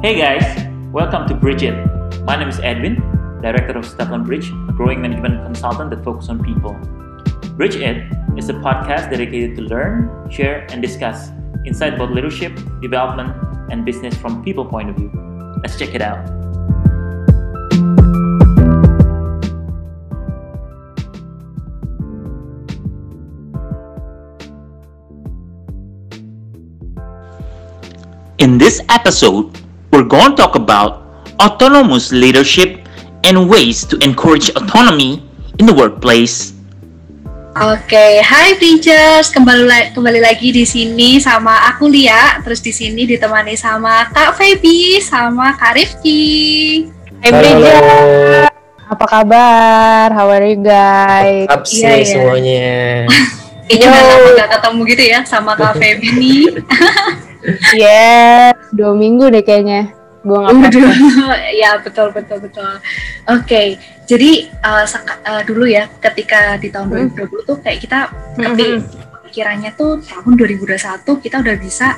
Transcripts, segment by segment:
Hey guys, welcome to Bridget. My name is Edwin, Director of Stefan Bridge, a growing management consultant that focuses on people. Bridge It is a podcast dedicated to learn, share, and discuss insight about leadership, development, and business from people point of view. Let's check it out. In this episode, we're going to talk about autonomous leadership and ways to encourage autonomy in the workplace. Oke, hai Bridgers, kembali la- kembali lagi di sini sama aku Lia, terus di sini ditemani sama Kak Feby sama Kak Rifki. Hai halo. apa kabar? How are you guys? Up sih Iya, iya. semuanya. Kayaknya udah lama gak ketemu gitu ya sama Kak Feby nih. Yes, dua minggu deh kayaknya. Gue nggak podcast. ya betul betul betul. Oke, jadi uh, uh, dulu ya, ketika di tahun Hmm. 2020 tuh kayak kita Mhm. pikirannya tuh tahun 2021 kita udah bisa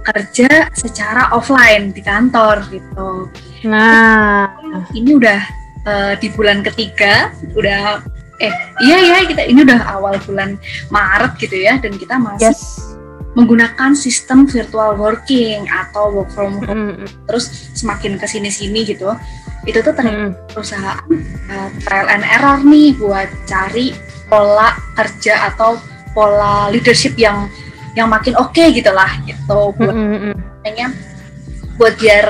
kerja secara offline di kantor gitu. Nah, ini udah eh, di bulan ketiga udah eh iya ya kita ini udah awal bulan Maret gitu ya dan kita masih yes. Menggunakan sistem virtual working atau work from home Mhm, terus semakin ke sini sini gitu itu tuh ternyata mhm. perusahaan eh, trial and error nih buat cari pola kerja atau pola leadership yang yang makin oke gitu lah gitu buat Mhm, mhm. makanya buat biar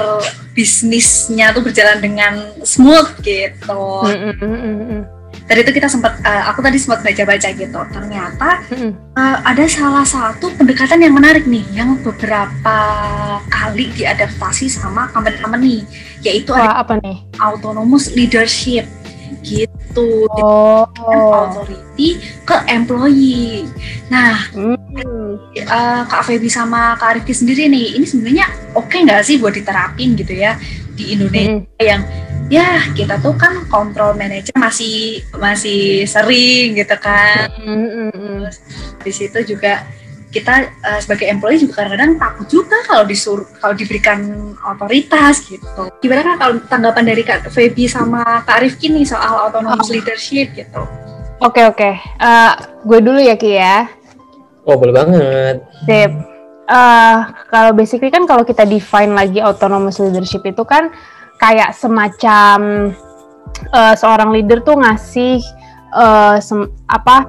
bisnisnya tuh berjalan dengan smooth gitu. Mhm, mhm. Tadi itu kita sempat, eh, aku tadi sempat baca-baca gitu. Ternyata Mhm. eh, ada salah satu pendekatan yang menarik nih, yang beberapa kali diadaptasi sama company-company, yaitu ada Wah, apa nih? autonomous leadership gitu. Oh, authority ke employee. Nah, Hmm. eh, Kak Feby sama Kak Rifki sendiri nih, ini sebenarnya oke nggak sih buat diterapin gitu ya di Indonesia Mhm. yang ya kita tuh kan kontrol manager masih masih sering gitu kan. Terus di situ juga kita eh, sebagai employee juga kadang-kadang takut juga kalau disuruh kalau diberikan otoritas gitu. Gimana kan kalau tanggapan dari Kak Feby sama Kak Rifki nih soal autonomous Oh. leadership gitu? Oke oke, Eh, gue dulu ya Ki ya. Oh boleh banget. Sip. Eh, kalau basically kan kalau kita define lagi autonomous leadership itu kan kayak semacam eh, seorang leader tuh ngasih eh, sem- apa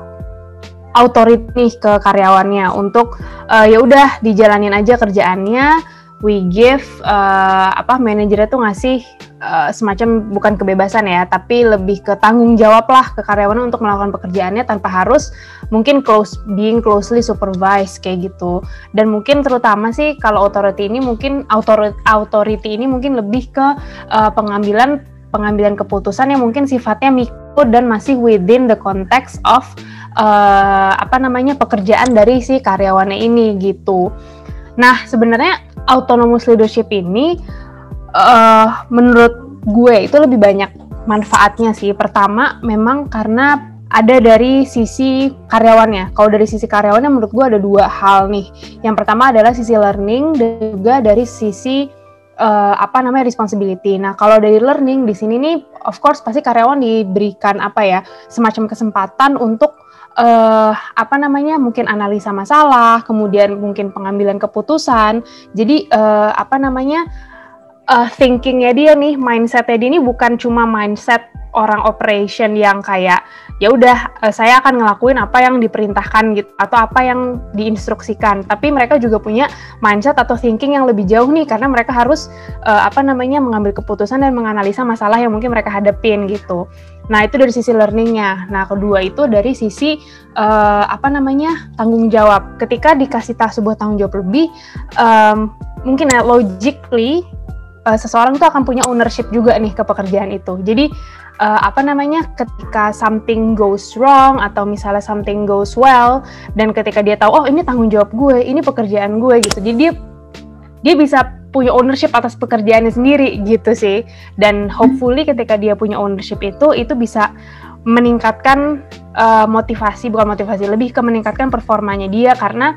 authority ke karyawannya untuk eh, ya udah dijalanin aja kerjaannya. We give eh, apa manajernya tuh ngasih eh, semacam bukan kebebasan ya, tapi lebih ke tanggung jawab lah ke karyawannya untuk melakukan pekerjaannya tanpa harus mungkin close being closely supervised kayak gitu dan mungkin terutama sih kalau authority ini mungkin authority authority ini mungkin lebih ke uh, pengambilan pengambilan keputusan yang mungkin sifatnya mikro dan masih within the context of uh, apa namanya pekerjaan dari si karyawannya ini gitu. Nah sebenarnya autonomous leadership ini uh, menurut gue itu lebih banyak manfaatnya sih. Pertama memang karena ada dari sisi karyawannya. Kalau dari sisi karyawannya menurut gue ada dua hal nih. Yang pertama adalah sisi learning dan juga dari sisi eh, apa namanya responsibility. Nah, kalau dari learning di sini nih of course pasti karyawan diberikan apa ya, semacam kesempatan untuk eh apa namanya? mungkin analisa masalah, kemudian mungkin pengambilan keputusan. Jadi eh, apa namanya? eh, thinkingnya dia nih, mindsetnya dia ini bukan cuma mindset orang operation yang kayak ya udah saya akan ngelakuin apa yang diperintahkan gitu atau apa yang diinstruksikan tapi mereka juga punya mindset atau thinking yang lebih jauh nih karena mereka harus eh, apa namanya mengambil keputusan dan menganalisa masalah yang mungkin mereka hadapin gitu nah itu dari sisi learningnya. Nah kedua itu dari sisi eh, apa namanya tanggung jawab. Ketika dikasih tas sebuah tanggung jawab lebih em, mungkin ya logically eh, seseorang tuh akan punya ownership juga nih ke pekerjaan itu. Jadi eh, apa namanya ketika something goes wrong atau misalnya something goes well dan ketika dia tahu oh ini tanggung jawab gue ini pekerjaan gue gitu. Jadi dia dia bisa punya ownership atas pekerjaannya sendiri gitu sih. Dan hopefully ketika dia punya ownership itu itu bisa meningkatkan eh, motivasi bukan motivasi lebih ke meningkatkan performanya dia. Karena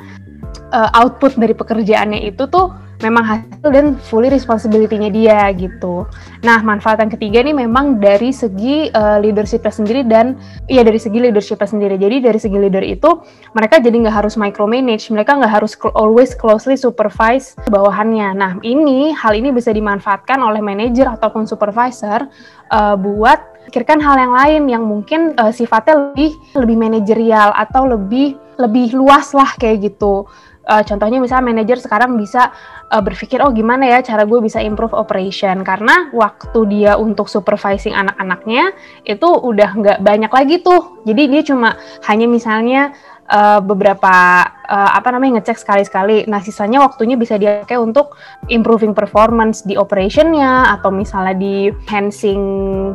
uh, output dari pekerjaannya itu tuh memang hasil dan fully responsibility-nya dia gitu. Nah, manfaat yang ketiga nih memang dari segi uh, leadership sendiri dan ya dari segi leadership sendiri. Jadi dari segi leader itu mereka jadi nggak harus micromanage, mereka nggak harus always closely supervise bawahannya. Nah, ini hal ini bisa dimanfaatkan oleh manager ataupun supervisor uh, buat pikirkan hal yang lain yang mungkin uh, sifatnya lebih lebih manajerial atau lebih lebih luas lah kayak gitu uh, contohnya misalnya manajer sekarang bisa uh, berpikir oh gimana ya cara gue bisa improve operation? Karena waktu dia untuk supervising anak-anaknya itu udah nggak banyak lagi tuh. Jadi dia cuma hanya misalnya uh, beberapa uh, apa namanya ngecek sekali-sekali. Nah sisanya waktunya bisa dia pakai untuk improving performance di operationnya atau misalnya di enhancing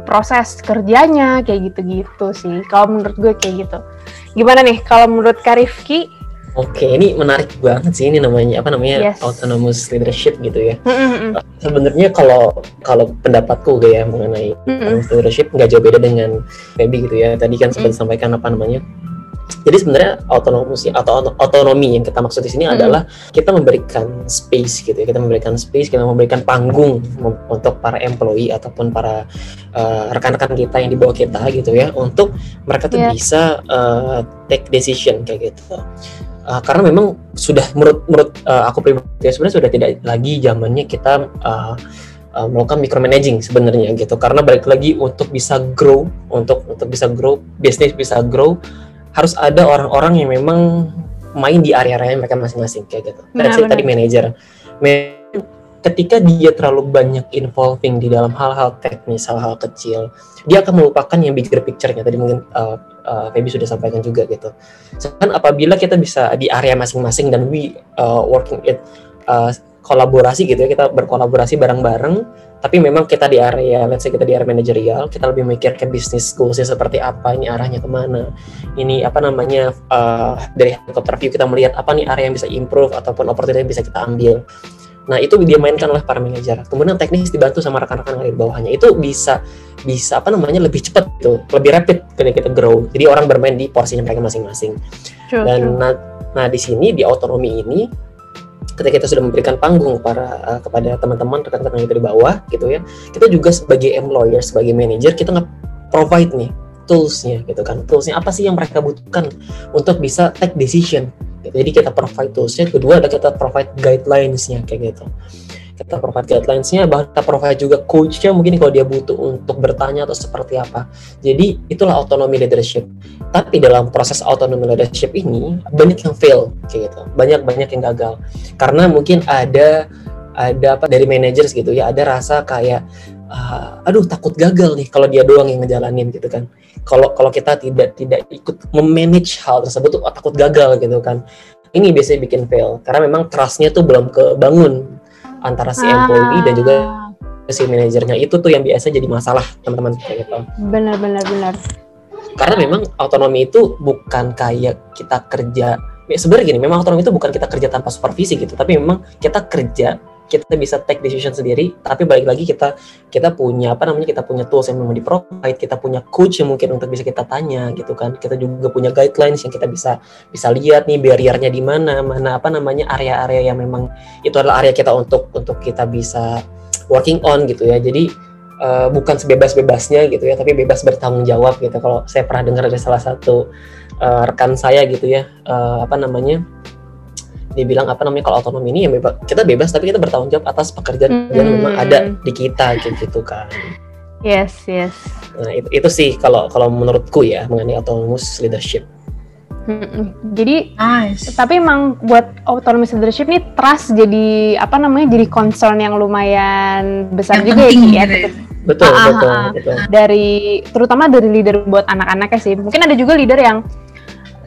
proses kerjanya kayak gitu-gitu sih. Kalau menurut gue kayak gitu. Gimana nih? Kalau menurut Karifki Oke, ini menarik banget sih ini namanya apa namanya yes. autonomous leadership gitu ya. Mm-hmm. Sebenarnya kalau kalau pendapatku ya mengenai mm-hmm. autonomous leadership nggak jauh beda dengan Feby gitu ya. Tadi kan sempat mm-hmm. sampaikan apa namanya jadi sebenarnya autonomous atau otonomi yang kita maksud di sini hmm. adalah kita memberikan space gitu ya. Kita memberikan space, kita memberikan panggung untuk para employee ataupun para uh, rekan-rekan kita yang di bawah kita gitu ya untuk mereka tuh yeah. bisa uh, take decision kayak gitu. Uh, karena memang sudah menurut menurut uh, aku pribadi ya, sebenarnya sudah tidak lagi zamannya kita uh, uh, melakukan micromanaging sebenarnya gitu karena balik lagi untuk bisa grow untuk untuk bisa grow bisnis bisa grow harus ada orang-orang yang memang main di area-area mereka masing-masing kayak gitu. Saya tadi manajer. Ketika dia terlalu banyak involving di dalam hal-hal teknis, hal-hal kecil, dia akan melupakan yang bigger picture-nya. Tadi mungkin uh, uh, Feby sudah sampaikan juga gitu. Sedangkan apabila kita bisa di area masing-masing dan we uh, working it uh, kolaborasi gitu ya, kita berkolaborasi bareng-bareng, tapi memang kita di area let's say kita di area manajerial kita lebih mikir ke bisnis goalsnya seperti apa ini arahnya ke mana ini apa namanya uh, dari helikopter view kita melihat apa nih area yang bisa improve ataupun opportunity yang bisa kita ambil nah itu dia mainkan oleh para manajer. Kemudian teknis dibantu sama rekan-rekan yang di bawahnya. Itu bisa bisa apa namanya lebih cepat gitu. Lebih rapid ketika kita grow. Jadi orang bermain di porsinya mereka masing-masing. Dan nah, nah di sini di otonomi ini ketika kita sudah memberikan panggung para uh, kepada teman-teman rekan-rekan yang di bawah gitu ya kita juga sebagai employer sebagai manager kita nggak provide nih toolsnya gitu kan. Toolsnya apa sih yang mereka butuhkan untuk bisa take decision. Jadi kita provide toolsnya. Kedua ada kita provide guidelinesnya kayak gitu. Kita provide guidelinesnya bahkan kita provide juga coachnya mungkin kalau dia butuh untuk bertanya atau seperti apa. Jadi itulah autonomy leadership. Tapi dalam proses autonomy leadership ini banyak yang fail kayak gitu. Banyak banyak yang gagal. Karena mungkin ada ada apa dari managers gitu ya ada rasa kayak uh, aduh takut gagal nih kalau dia doang yang ngejalanin gitu kan kalau kalau kita tidak tidak ikut memanage hal tersebut tuh oh, takut gagal gitu kan ini biasanya bikin fail karena memang trustnya tuh belum kebangun antara si employee dan juga ah. si manajernya itu tuh yang biasa jadi masalah teman-teman kayak gitu. Benar benar benar. Karena memang otonomi itu bukan kayak kita kerja. Ya, sebenarnya gini, memang otonomi itu bukan kita kerja tanpa supervisi gitu, tapi memang kita kerja kita bisa take decision sendiri tapi balik lagi kita kita punya apa namanya kita punya tools yang memang di provide kita punya coach yang mungkin untuk bisa kita tanya gitu kan. Kita juga punya guidelines yang kita bisa bisa lihat nih barriernya di mana mana apa namanya area-area yang memang itu adalah area kita untuk untuk kita bisa working on gitu ya. Jadi uh, bukan sebebas-bebasnya gitu ya tapi bebas bertanggung jawab gitu. Kalau saya pernah dengar dari salah satu uh, rekan saya gitu ya uh, apa namanya dia bilang apa namanya kalau otonomi ini ya bebas kita bebas tapi kita bertanggung jawab atas pekerjaan hmm. yang memang ada di kita gitu kan yes yes nah itu, itu sih kalau kalau menurutku ya mengenai autonomous leadership hmm, jadi nice. tapi emang buat autonomous leadership nih trust jadi apa namanya jadi concern yang lumayan besar yang juga ya, ya. Gitu. Betul, ah, betul, ah, betul. Dari terutama dari leader buat anak-anaknya sih. Mungkin ada juga leader yang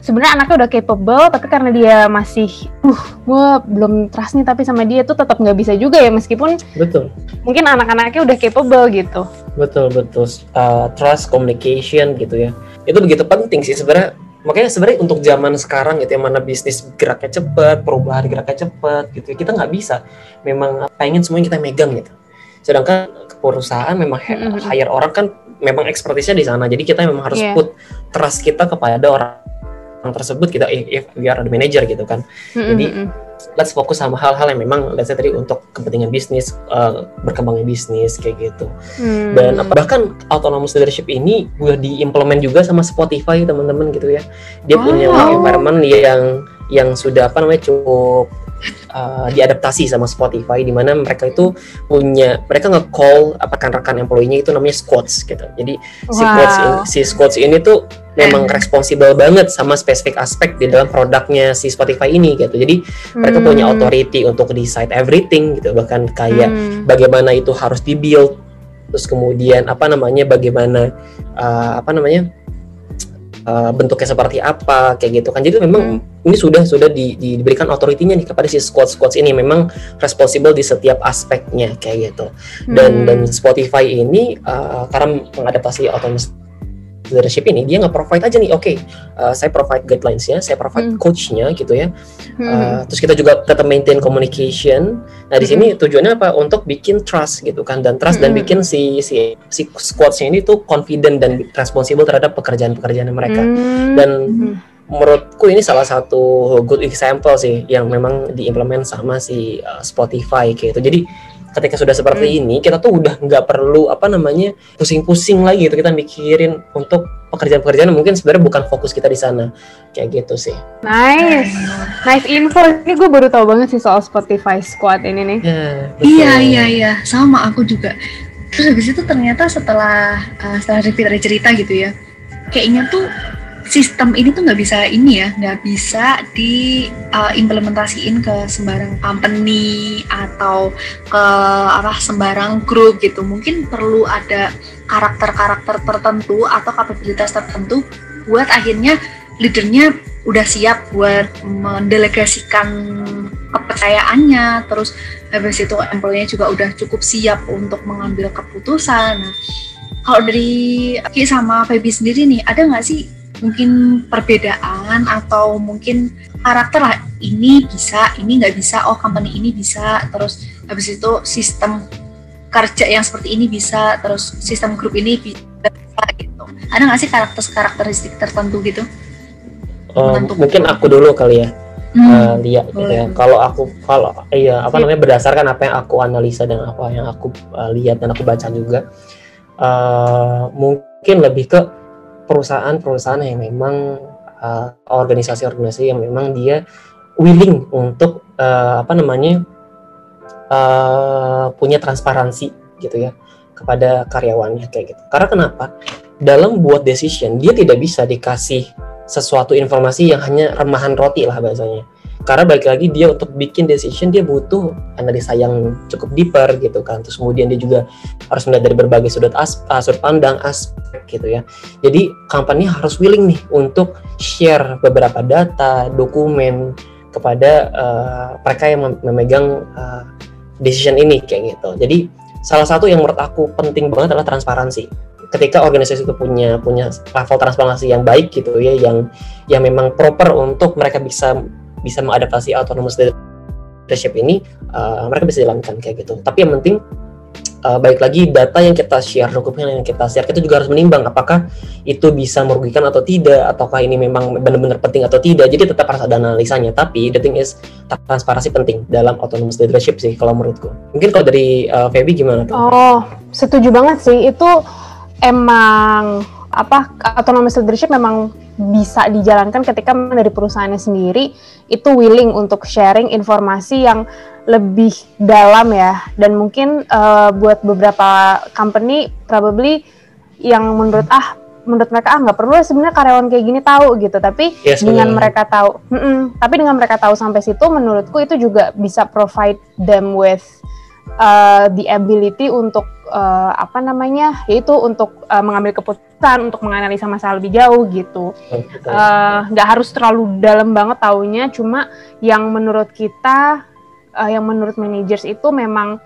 sebenarnya anaknya udah capable tapi karena dia masih uh gue belum trust nih tapi sama dia tuh tetap nggak bisa juga ya meskipun betul. mungkin anak-anaknya udah capable gitu. Betul betul. Uh, trust communication gitu ya. Itu begitu penting sih sebenarnya. Makanya sebenarnya untuk zaman sekarang gitu yang mana bisnis geraknya cepat perubahan geraknya cepat gitu ya, kita nggak bisa. Memang pengen semuanya kita megang gitu. Sedangkan perusahaan memang mm -hmm. hire orang kan memang ekspertisnya di sana. Jadi kita memang harus yeah. put trust kita kepada orang tersebut kita if we are the manager gitu kan mm-hmm. jadi let's fokus sama hal-hal yang memang let's say tadi untuk kepentingan bisnis uh, berkembangnya bisnis kayak gitu mm. dan bahkan autonomous leadership ini udah diimplement juga sama Spotify teman-teman gitu ya dia wow. punya environment yang yang sudah apa namanya cukup uh, diadaptasi sama Spotify di mana mereka itu punya mereka nge-call rekan-rekan employee-nya itu namanya squads gitu. Jadi wow. si squads ini, si squads ini tuh memang responsibel banget sama spesifik aspek di dalam produknya si Spotify ini gitu. Jadi hmm. mereka punya authority untuk decide everything gitu bahkan kayak hmm. bagaimana itu harus dibuild terus kemudian apa namanya bagaimana uh, apa namanya uh, bentuknya seperti apa kayak gitu kan jadi memang hmm. ini sudah sudah di, di, diberikan otoritinya nih kepada si squad squad ini memang responsible di setiap aspeknya kayak gitu dan hmm. dan Spotify ini uh, karena mengadaptasi otomatis leadership ini dia nggak provide aja nih oke okay, uh, saya provide guidelinesnya saya provide hmm. coachnya gitu ya hmm. uh, terus kita juga tetap maintain communication nah di hmm. sini tujuannya apa untuk bikin trust gitu kan dan trust hmm. dan bikin si si si squadnya ini tuh confident dan responsible terhadap pekerjaan-pekerjaan mereka hmm. dan hmm menurutku ini salah satu good example sih yang memang diimplement sama si uh, Spotify kayak gitu. Jadi ketika sudah seperti hmm. ini kita tuh udah nggak perlu apa namanya pusing-pusing lagi gitu kita mikirin untuk pekerjaan-pekerjaan mungkin sebenarnya bukan fokus kita di sana kayak gitu sih. Nice, nice info. Ini gue baru tahu banget sih soal Spotify Squad ini nih. Ya, iya iya iya sama aku juga. Terus habis itu ternyata setelah uh, setelah repeat cerita gitu ya, kayaknya tuh sistem ini tuh nggak bisa ini ya nggak bisa diimplementasiin uh, ke sembarang company atau ke apa sembarang grup gitu. Mungkin perlu ada karakter-karakter tertentu atau kapabilitas tertentu buat akhirnya leadernya udah siap buat mendelegasikan kepercayaannya. Terus habis itu employee juga udah cukup siap untuk mengambil keputusan. Nah, kalau dari Ki sama Feby sendiri nih ada nggak sih mungkin perbedaan atau mungkin karakter lah ini bisa ini nggak bisa oh company ini bisa terus habis itu sistem kerja yang seperti ini bisa terus sistem grup ini bisa gitu. Ada nggak sih karakter karakteristik tertentu gitu? Oh, mungkin aku dulu kali ya hmm, uh, lihat gitu ya. Kalau aku kalau iya apa namanya berdasarkan apa yang aku analisa dan apa yang aku uh, lihat dan aku baca juga uh, mungkin lebih ke perusahaan-perusahaan yang memang uh, organisasi-organisasi yang memang dia willing untuk uh, apa namanya uh, punya transparansi gitu ya kepada karyawannya kayak gitu. Karena kenapa? Dalam buat decision dia tidak bisa dikasih sesuatu informasi yang hanya remahan roti lah bahasanya karena balik lagi dia untuk bikin decision dia butuh analisa yang cukup deeper gitu kan. Terus kemudian dia juga harus melihat dari berbagai sudut as uh, sudut pandang aspek gitu ya. Jadi company harus willing nih untuk share beberapa data dokumen kepada uh, mereka yang memegang uh, decision ini kayak gitu. Jadi salah satu yang menurut aku penting banget adalah transparansi. Ketika organisasi itu punya punya level transparansi yang baik gitu ya yang yang memang proper untuk mereka bisa bisa mengadaptasi autonomous leadership ini uh, mereka bisa jalankan kayak gitu. Tapi yang penting uh, baik lagi data yang kita share dokumen yang kita share itu juga harus menimbang apakah itu bisa merugikan atau tidak ataukah ini memang benar-benar penting atau tidak. Jadi tetap harus ada analisanya. Tapi the thing is transparansi penting dalam autonomous leadership sih kalau menurutku. Mungkin kalau dari uh, Feby gimana tuh? Oh setuju banget sih. Itu emang apa autonomous leadership memang bisa dijalankan ketika dari perusahaannya sendiri itu willing untuk sharing informasi yang lebih dalam ya. Dan mungkin uh, buat beberapa company probably yang menurut ah menurut mereka ah nggak perlu sebenarnya karyawan kayak gini tahu gitu. Tapi yes, dengan bener. mereka tahu mm -mm, tapi dengan mereka tahu sampai situ menurutku itu juga bisa provide them with uh, the ability untuk uh, apa namanya yaitu untuk uh, mengambil keputusan untuk menganalisa masalah lebih jauh gitu. Nggak uh, harus terlalu dalam banget taunya cuma yang menurut kita uh, yang menurut managers itu memang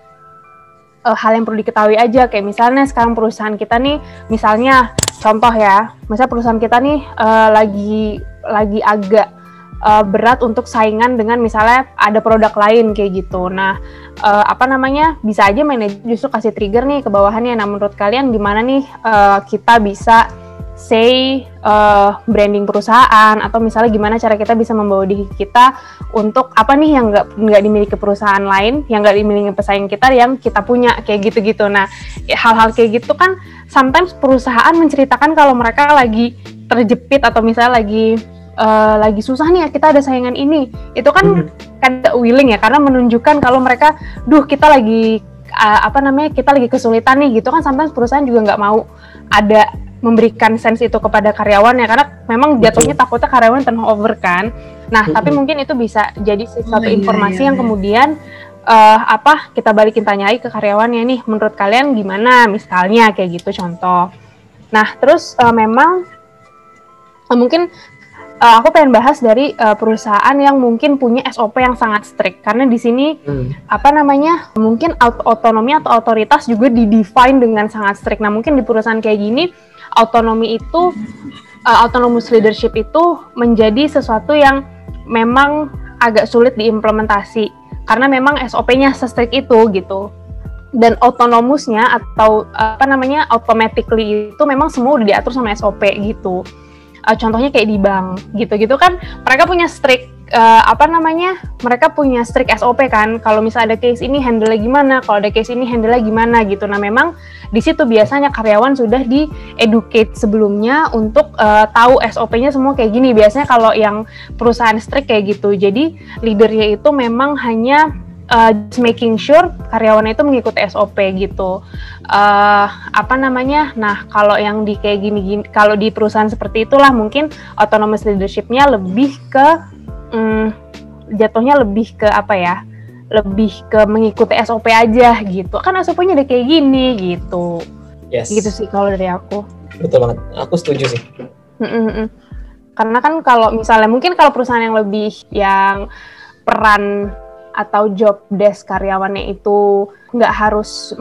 uh, hal yang perlu diketahui aja. Kayak misalnya sekarang perusahaan kita nih misalnya contoh ya misalnya perusahaan kita nih uh, lagi lagi agak uh, berat untuk saingan dengan misalnya ada produk lain kayak gitu. Nah, uh, apa namanya? Bisa aja manajer justru kasih trigger nih ke bawahannya. Nah, menurut kalian gimana nih uh, kita bisa say uh, branding perusahaan atau misalnya gimana cara kita bisa membawa diri kita untuk apa nih yang nggak nggak dimiliki perusahaan lain yang nggak dimiliki pesaing kita yang kita punya kayak gitu-gitu nah hal-hal kayak gitu kan sometimes perusahaan menceritakan kalau mereka lagi terjepit atau misalnya lagi uh, lagi susah nih ya kita ada saingan ini itu kan mm-hmm. kan willing ya karena menunjukkan kalau mereka duh kita lagi uh, apa namanya kita lagi kesulitan nih gitu kan sometimes perusahaan juga nggak mau ada memberikan sense itu kepada karyawannya karena memang jatuhnya Betul. takutnya karyawan turnover kan. Nah, mm-hmm. tapi mungkin itu bisa jadi sesuatu oh, iya, informasi iya, yang iya. kemudian uh, apa kita balikin tanyai ke karyawannya nih menurut kalian gimana misalnya kayak gitu contoh. Nah, terus uh, memang uh, mungkin uh, aku pengen bahas dari uh, perusahaan yang mungkin punya SOP yang sangat strict karena di sini hmm. apa namanya mungkin otonomi atau otoritas juga didefine dengan sangat strict. Nah mungkin di perusahaan kayak gini autonomi itu uh, autonomous leadership itu menjadi sesuatu yang memang agak sulit diimplementasi karena memang SOP-nya se-strict itu gitu dan autonomusnya atau apa namanya automatically itu memang semua udah diatur sama SOP gitu uh, contohnya kayak di bank gitu-gitu kan mereka punya strict uh, apa namanya mereka punya strict SOP kan. Kalau misalnya ada case ini handle gimana? Kalau ada case ini handle gimana gitu. Nah memang di situ biasanya karyawan sudah di educate sebelumnya untuk uh, tahu SOP-nya semua kayak gini. Biasanya kalau yang perusahaan strict kayak gitu. Jadi leadernya itu memang hanya uh, just making sure karyawan itu mengikuti SOP gitu. Uh, apa namanya? Nah, kalau yang di kayak gini-gini, kalau di perusahaan seperti itulah mungkin autonomous leadershipnya lebih ke um, jatuhnya lebih ke apa ya? Lebih ke mengikuti SOP aja gitu. Kan SOP-nya udah kayak gini gitu. Yes. Gitu sih kalau dari aku. Betul banget. Aku setuju sih. Mm-mm. Karena kan kalau misalnya mungkin kalau perusahaan yang lebih yang peran atau job desk karyawannya itu nggak harus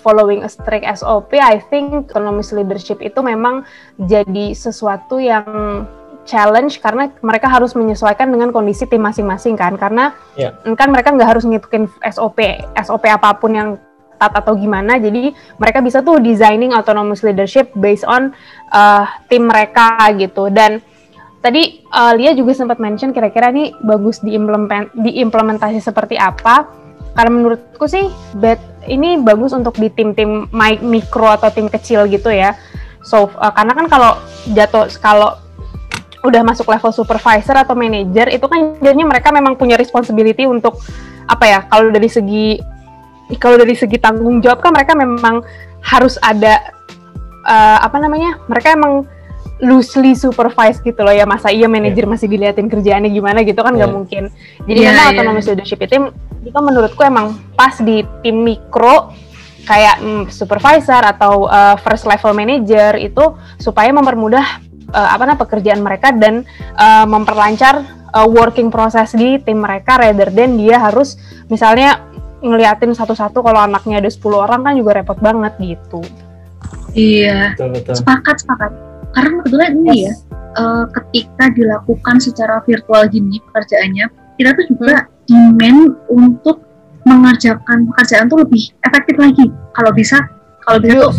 following a strict SOP, I think autonomous leadership itu memang jadi sesuatu yang challenge karena mereka harus menyesuaikan dengan kondisi tim masing-masing kan. Karena yeah. kan mereka nggak harus ngikutin SOP SOP apa pun yang tat atau gimana. Jadi mereka bisa tuh designing autonomous leadership based on uh, tim mereka gitu. Dan tadi uh, Lia juga sempat mention kira-kira ini bagus diimplement diimplementasi seperti apa. Karena menurutku sih bed ini bagus untuk di tim-tim mikro atau tim kecil gitu ya. So uh, karena kan kalau jatuh kalau udah masuk level supervisor atau manager itu kan jadinya mereka memang punya responsibility untuk apa ya kalau dari segi kalau dari segi tanggung jawab kan mereka memang harus ada uh, apa namanya mereka emang loosely supervise gitu loh ya masa iya manajer yeah. masih diliatin kerjaannya gimana gitu kan nggak yeah. mungkin jadi yeah, memang yeah. autonomous leadership itu itu menurutku emang pas di tim mikro kayak mm, supervisor atau uh, first level manager itu supaya mempermudah uh, apa namanya pekerjaan mereka dan uh, memperlancar uh, working process di tim mereka rather than dia harus misalnya ngeliatin satu-satu kalau anaknya ada 10 orang kan juga repot banget gitu. Iya. Betul, betul. Sepakat, sepakat karena kebetulan ini ya uh, ketika dilakukan secara virtual gini pekerjaannya kita tuh juga hmm. demand untuk mengerjakan pekerjaan tuh lebih efektif lagi. Kalau bisa kalau bisa tuh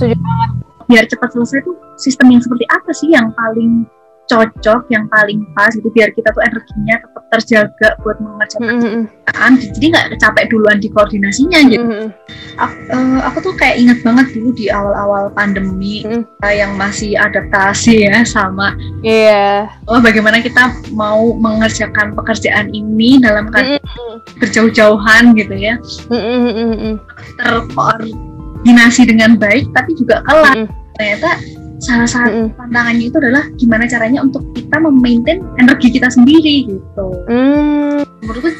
biar cepat selesai tuh sistem yang seperti apa sih yang paling cocok yang paling pas itu biar kita tuh energinya tetap terjaga buat mengerjakan mm -hmm. jadi nggak capek duluan di koordinasinya gitu mm -hmm. aku, uh, aku tuh kayak inget banget dulu di awal-awal pandemi mm -hmm. uh, yang masih adaptasi ya sama yeah. oh bagaimana kita mau mengerjakan pekerjaan ini dalam keadaan mm -hmm. berjauh-jauhan gitu ya mm -hmm. terkoordinasi dengan baik tapi juga kelar mm -hmm. ternyata salah satu mm tantangannya itu adalah gimana caranya untuk kita memaintain energi kita sendiri gitu. Mm. Menurutku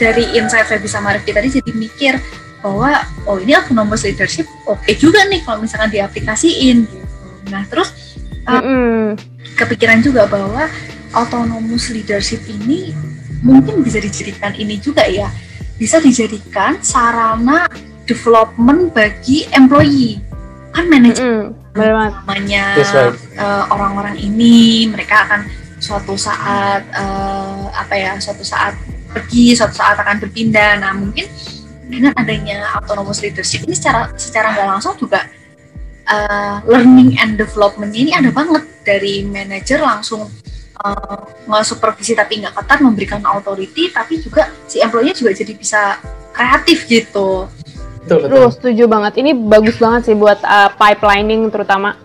dari insight saya bisa Rifki tadi jadi mikir bahwa oh ini autonomous leadership oke okay juga nih kalau misalkan diaplikasiin gitu. Nah terus mm -hmm. kepikiran juga bahwa autonomous leadership ini mungkin bisa dijadikan ini juga ya bisa dijadikan sarana development bagi employee kan manajemen mm -hmm. Namanya right. uh, orang-orang ini mereka akan suatu saat uh, apa ya suatu saat pergi suatu saat akan berpindah. Nah mungkin dengan adanya autonomous leadership ini secara secara nggak langsung juga uh, learning and development ini ada banget. Dari manajer langsung uh, nge-supervisi tapi nggak ketat memberikan authority tapi juga si employee juga jadi bisa kreatif gitu betul, betul. Terus setuju banget ini bagus banget sih buat uh, pipelining terutama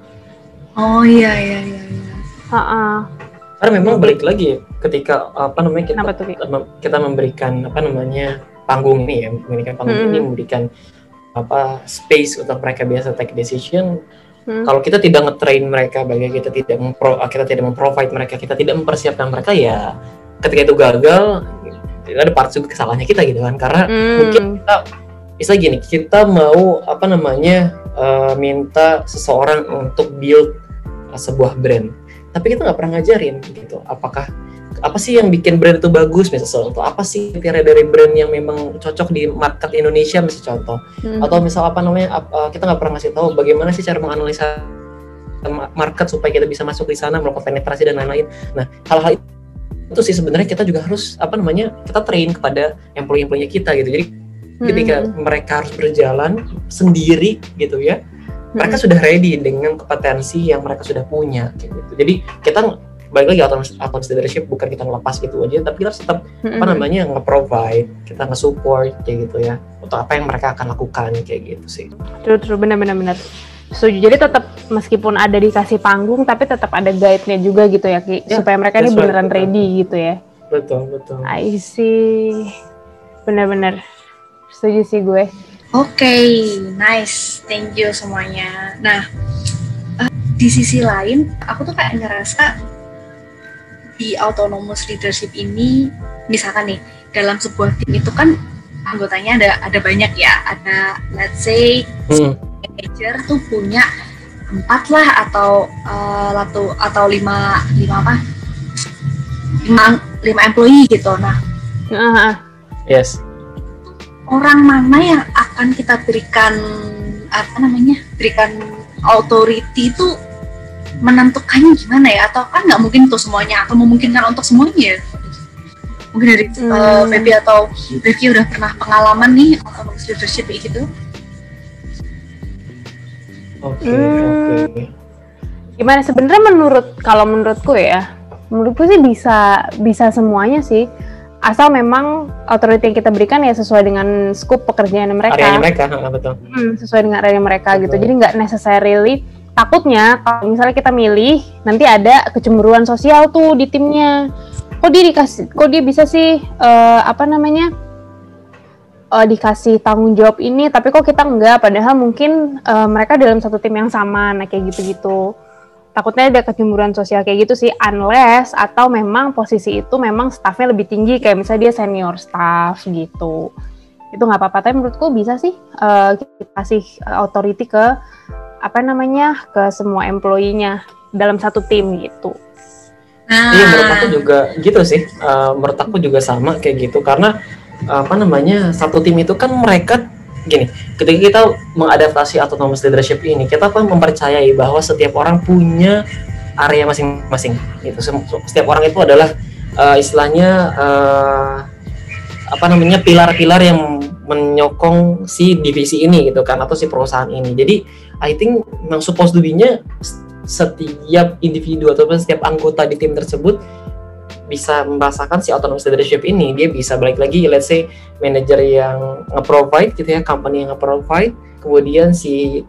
oh iya iya iya, iya. Ha -ha. karena memang balik lagi ketika apa namanya kita tuh, kita memberikan apa namanya panggung ini ya memberikan panggung hmm. ini memberikan apa space untuk mereka biasa take decision Hmm. Kalau kita tidak ngetrain mereka, bagi kita tidak mempro, kita tidak memprovide mereka, kita tidak mempersiapkan mereka ya ketika itu gagal, ada part juga kesalahannya kita gitu kan, karena hmm. mungkin kita bisa gini, kita mau apa namanya uh, minta seseorang untuk build uh, sebuah brand, tapi kita nggak pernah ngajarin gitu, apakah apa sih yang bikin brand itu bagus misalnya contoh? Apa sih kriteria dari brand yang memang cocok di market Indonesia misalnya contoh? Hmm. atau misal apa namanya uh, kita nggak pernah ngasih tahu bagaimana sih cara menganalisa market supaya kita bisa masuk di sana melakukan penetrasi dan lain-lain. Nah hal-hal itu sih sebenarnya kita juga harus apa namanya kita train kepada employee-employee kita gitu. Jadi ketika hmm. mereka harus berjalan sendiri gitu ya mereka hmm. sudah ready dengan kompetensi yang mereka sudah punya gitu. Jadi kita balik lagi autonomous, autonomous leadership bukan kita ngelepas gitu aja tapi kita tetap mm-hmm. apa namanya nge-provide kita nge-support kayak gitu ya untuk apa yang mereka akan lakukan kayak gitu sih. True true. Benar benar benar. Setuju. Jadi tetap meskipun ada dikasih panggung tapi tetap ada guide-nya juga gitu ya Ki. Yeah, supaya mereka ini beneran right, ready gitu ya. Betul betul. I see. Benar-benar setuju sih gue. Oke okay, nice. Thank you semuanya. Nah uh, di sisi lain aku tuh kayak ngerasa di autonomous leadership ini misalkan nih dalam sebuah tim itu kan anggotanya ada ada banyak ya. Ada let's say hmm. manager tuh punya empat lah atau uh, atau atau lima lima apa? Lima lima employee gitu. Nah uh, yes orang mana yang akan kita berikan apa namanya berikan authority itu menentukannya gimana ya atau kan nggak mungkin untuk semuanya atau memungkinkan untuk semuanya mungkin dari hmm. uh, Feby atau Revy udah pernah pengalaman nih autonomous leadership kayak gitu oke okay, hmm. oke okay. gimana sebenarnya menurut kalau menurutku ya menurutku sih bisa bisa semuanya sih asal memang otoritas yang kita berikan ya sesuai dengan scope pekerjaan mereka. Area mereka, betul. Hmm, sesuai dengan area mereka gitu. betul. gitu. Jadi nggak necessarily takutnya kalau misalnya kita milih nanti ada kecemburuan sosial tuh di timnya kok dia dikasih kok dia bisa sih uh, apa namanya uh, dikasih tanggung jawab ini tapi kok kita enggak padahal mungkin uh, mereka dalam satu tim yang sama nah kayak gitu-gitu takutnya ada kecemburuan sosial kayak gitu sih unless atau memang posisi itu memang staffnya lebih tinggi kayak misalnya dia senior staff gitu itu nggak apa-apa tapi menurutku bisa sih uh, kita kasih authority ke apa namanya ke semua employee-nya dalam satu tim gitu. Ah. Iya menurut aku juga gitu sih. Uh, menurut aku juga sama kayak gitu karena apa namanya satu tim itu kan mereka gini ketika kita mengadaptasi autonomous leadership ini kita kan mempercayai bahwa setiap orang punya area masing-masing gitu. Setiap orang itu adalah uh, istilahnya uh, apa namanya pilar-pilar yang menyokong si divisi ini gitu kan atau si perusahaan ini. Jadi I think memang supposed to be-nya setiap individu atau setiap anggota di tim tersebut bisa merasakan si autonomous leadership ini. Dia bisa balik lagi let's say manager yang nge-provide gitu ya company yang nge-provide. Kemudian si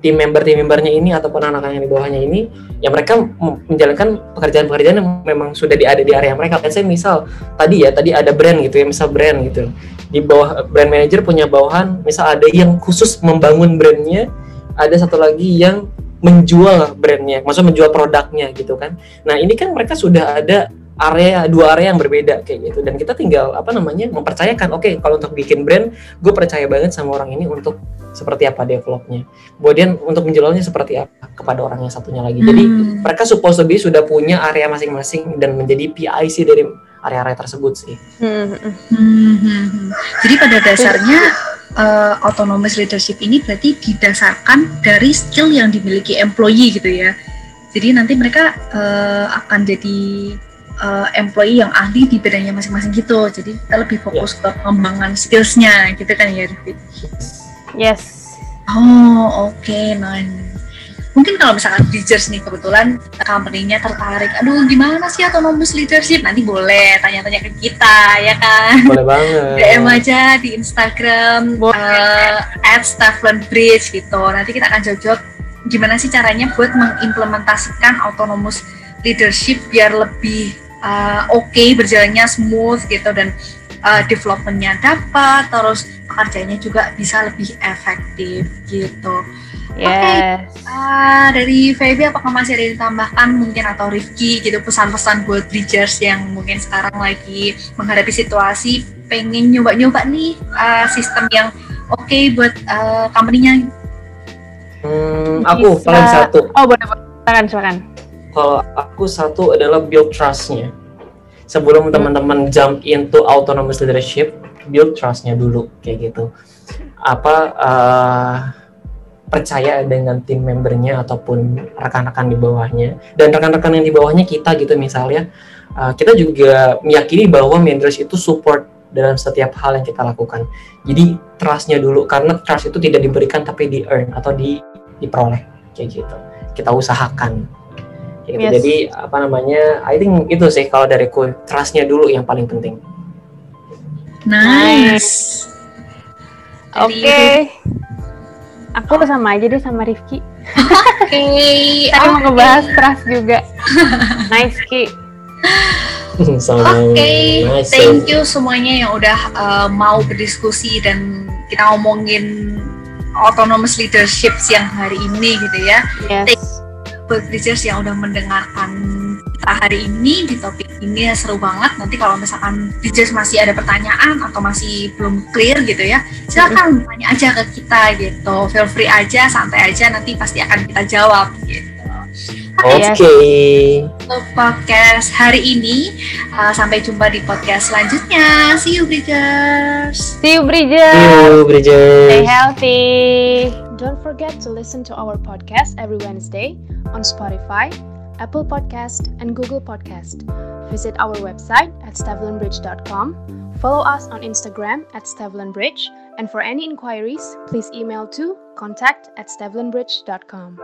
tim member tim membernya ini ataupun anak-anak yang di bawahnya ini ya mereka menjalankan pekerjaan-pekerjaan yang memang sudah di ada di area mereka. Let's say misal tadi ya tadi ada brand gitu ya misal brand gitu. Di bawah brand manager punya bawahan misal ada yang khusus membangun brandnya ada satu lagi yang menjual brandnya, maksudnya menjual produknya gitu kan. Nah ini kan mereka sudah ada area dua area yang berbeda kayak gitu dan kita tinggal apa namanya mempercayakan oke okay, kalau untuk bikin brand gue percaya banget sama orang ini untuk seperti apa developnya kemudian untuk menjualnya seperti apa kepada orang yang satunya lagi jadi hmm. mereka supposed be sudah punya area masing-masing dan menjadi PIC dari area-area tersebut sih hmm. Hmm. jadi pada dasarnya uh, autonomous leadership ini berarti didasarkan dari skill yang dimiliki employee gitu ya. Jadi nanti mereka uh, akan jadi uh, employee yang ahli di bidangnya masing-masing gitu. Jadi kita lebih fokus yeah. ke pengembangan skillsnya gitu kan ya, Rifit? Yes. Oh oke, okay, nice. mungkin kalau misalkan leaders nih kebetulan company-nya tertarik aduh gimana sih autonomous leadership nanti boleh tanya-tanya ke kita ya kan boleh banget DM aja di Instagram uh, at Bridge gitu nanti kita akan jawab gimana sih caranya buat mengimplementasikan autonomous leadership biar lebih uh, oke okay, berjalannya smooth gitu dan uh, developmentnya dapat terus pekerjaannya juga bisa lebih efektif gitu Yes. Oke, okay. uh, dari Feby apakah masih ada yang ditambahkan mungkin atau Rifki gitu pesan-pesan buat bridgers yang mungkin sekarang lagi menghadapi situasi pengen nyoba-nyoba nih uh, sistem yang oke okay buat uh, company-nya? Hmm, aku paling satu. Oh boleh, boleh. silakan silakan. Kalau aku satu adalah build trust-nya. Sebelum hmm. teman-teman jump into autonomous leadership, build trust-nya dulu kayak gitu. Apa uh, percaya dengan tim membernya ataupun rekan-rekan di bawahnya dan rekan-rekan yang di bawahnya kita gitu misalnya uh, kita juga meyakini bahwa managers itu support dalam setiap hal yang kita lakukan jadi trustnya dulu karena trust itu tidak diberikan tapi di earn atau di diperoleh kayak gitu kita usahakan gitu. yes. jadi apa namanya I think itu sih kalau dari ku trustnya dulu yang paling penting nice oke okay. Aku sama aja deh sama Rifki. Oke. Okay. Tadi okay. mau ngebahas trust juga. nice Ki. Oke, okay. nice. thank you semuanya yang udah uh, mau berdiskusi dan kita ngomongin autonomous leadership siang hari ini gitu ya. Yes. Thank you yang udah mendengarkan kita hari ini di topik ini ya seru banget. Nanti kalau misalkan DJs masih ada pertanyaan atau masih belum clear gitu ya, silakan tanya aja ke kita gitu. Feel free aja, santai aja. Nanti pasti akan kita jawab gitu. Oke. Okay. Untuk podcast hari ini, uh, sampai jumpa di podcast selanjutnya. See you, Bridgers. See you, Bridgers. See you, Bridgers. Stay healthy. Don't forget to listen to our podcast every Wednesday on Spotify, Apple Podcast, and Google Podcast. Visit our website at stavelinbridge.com, follow us on Instagram at stavelinbridge, and for any inquiries, please email to contact at stavelinbridge.com.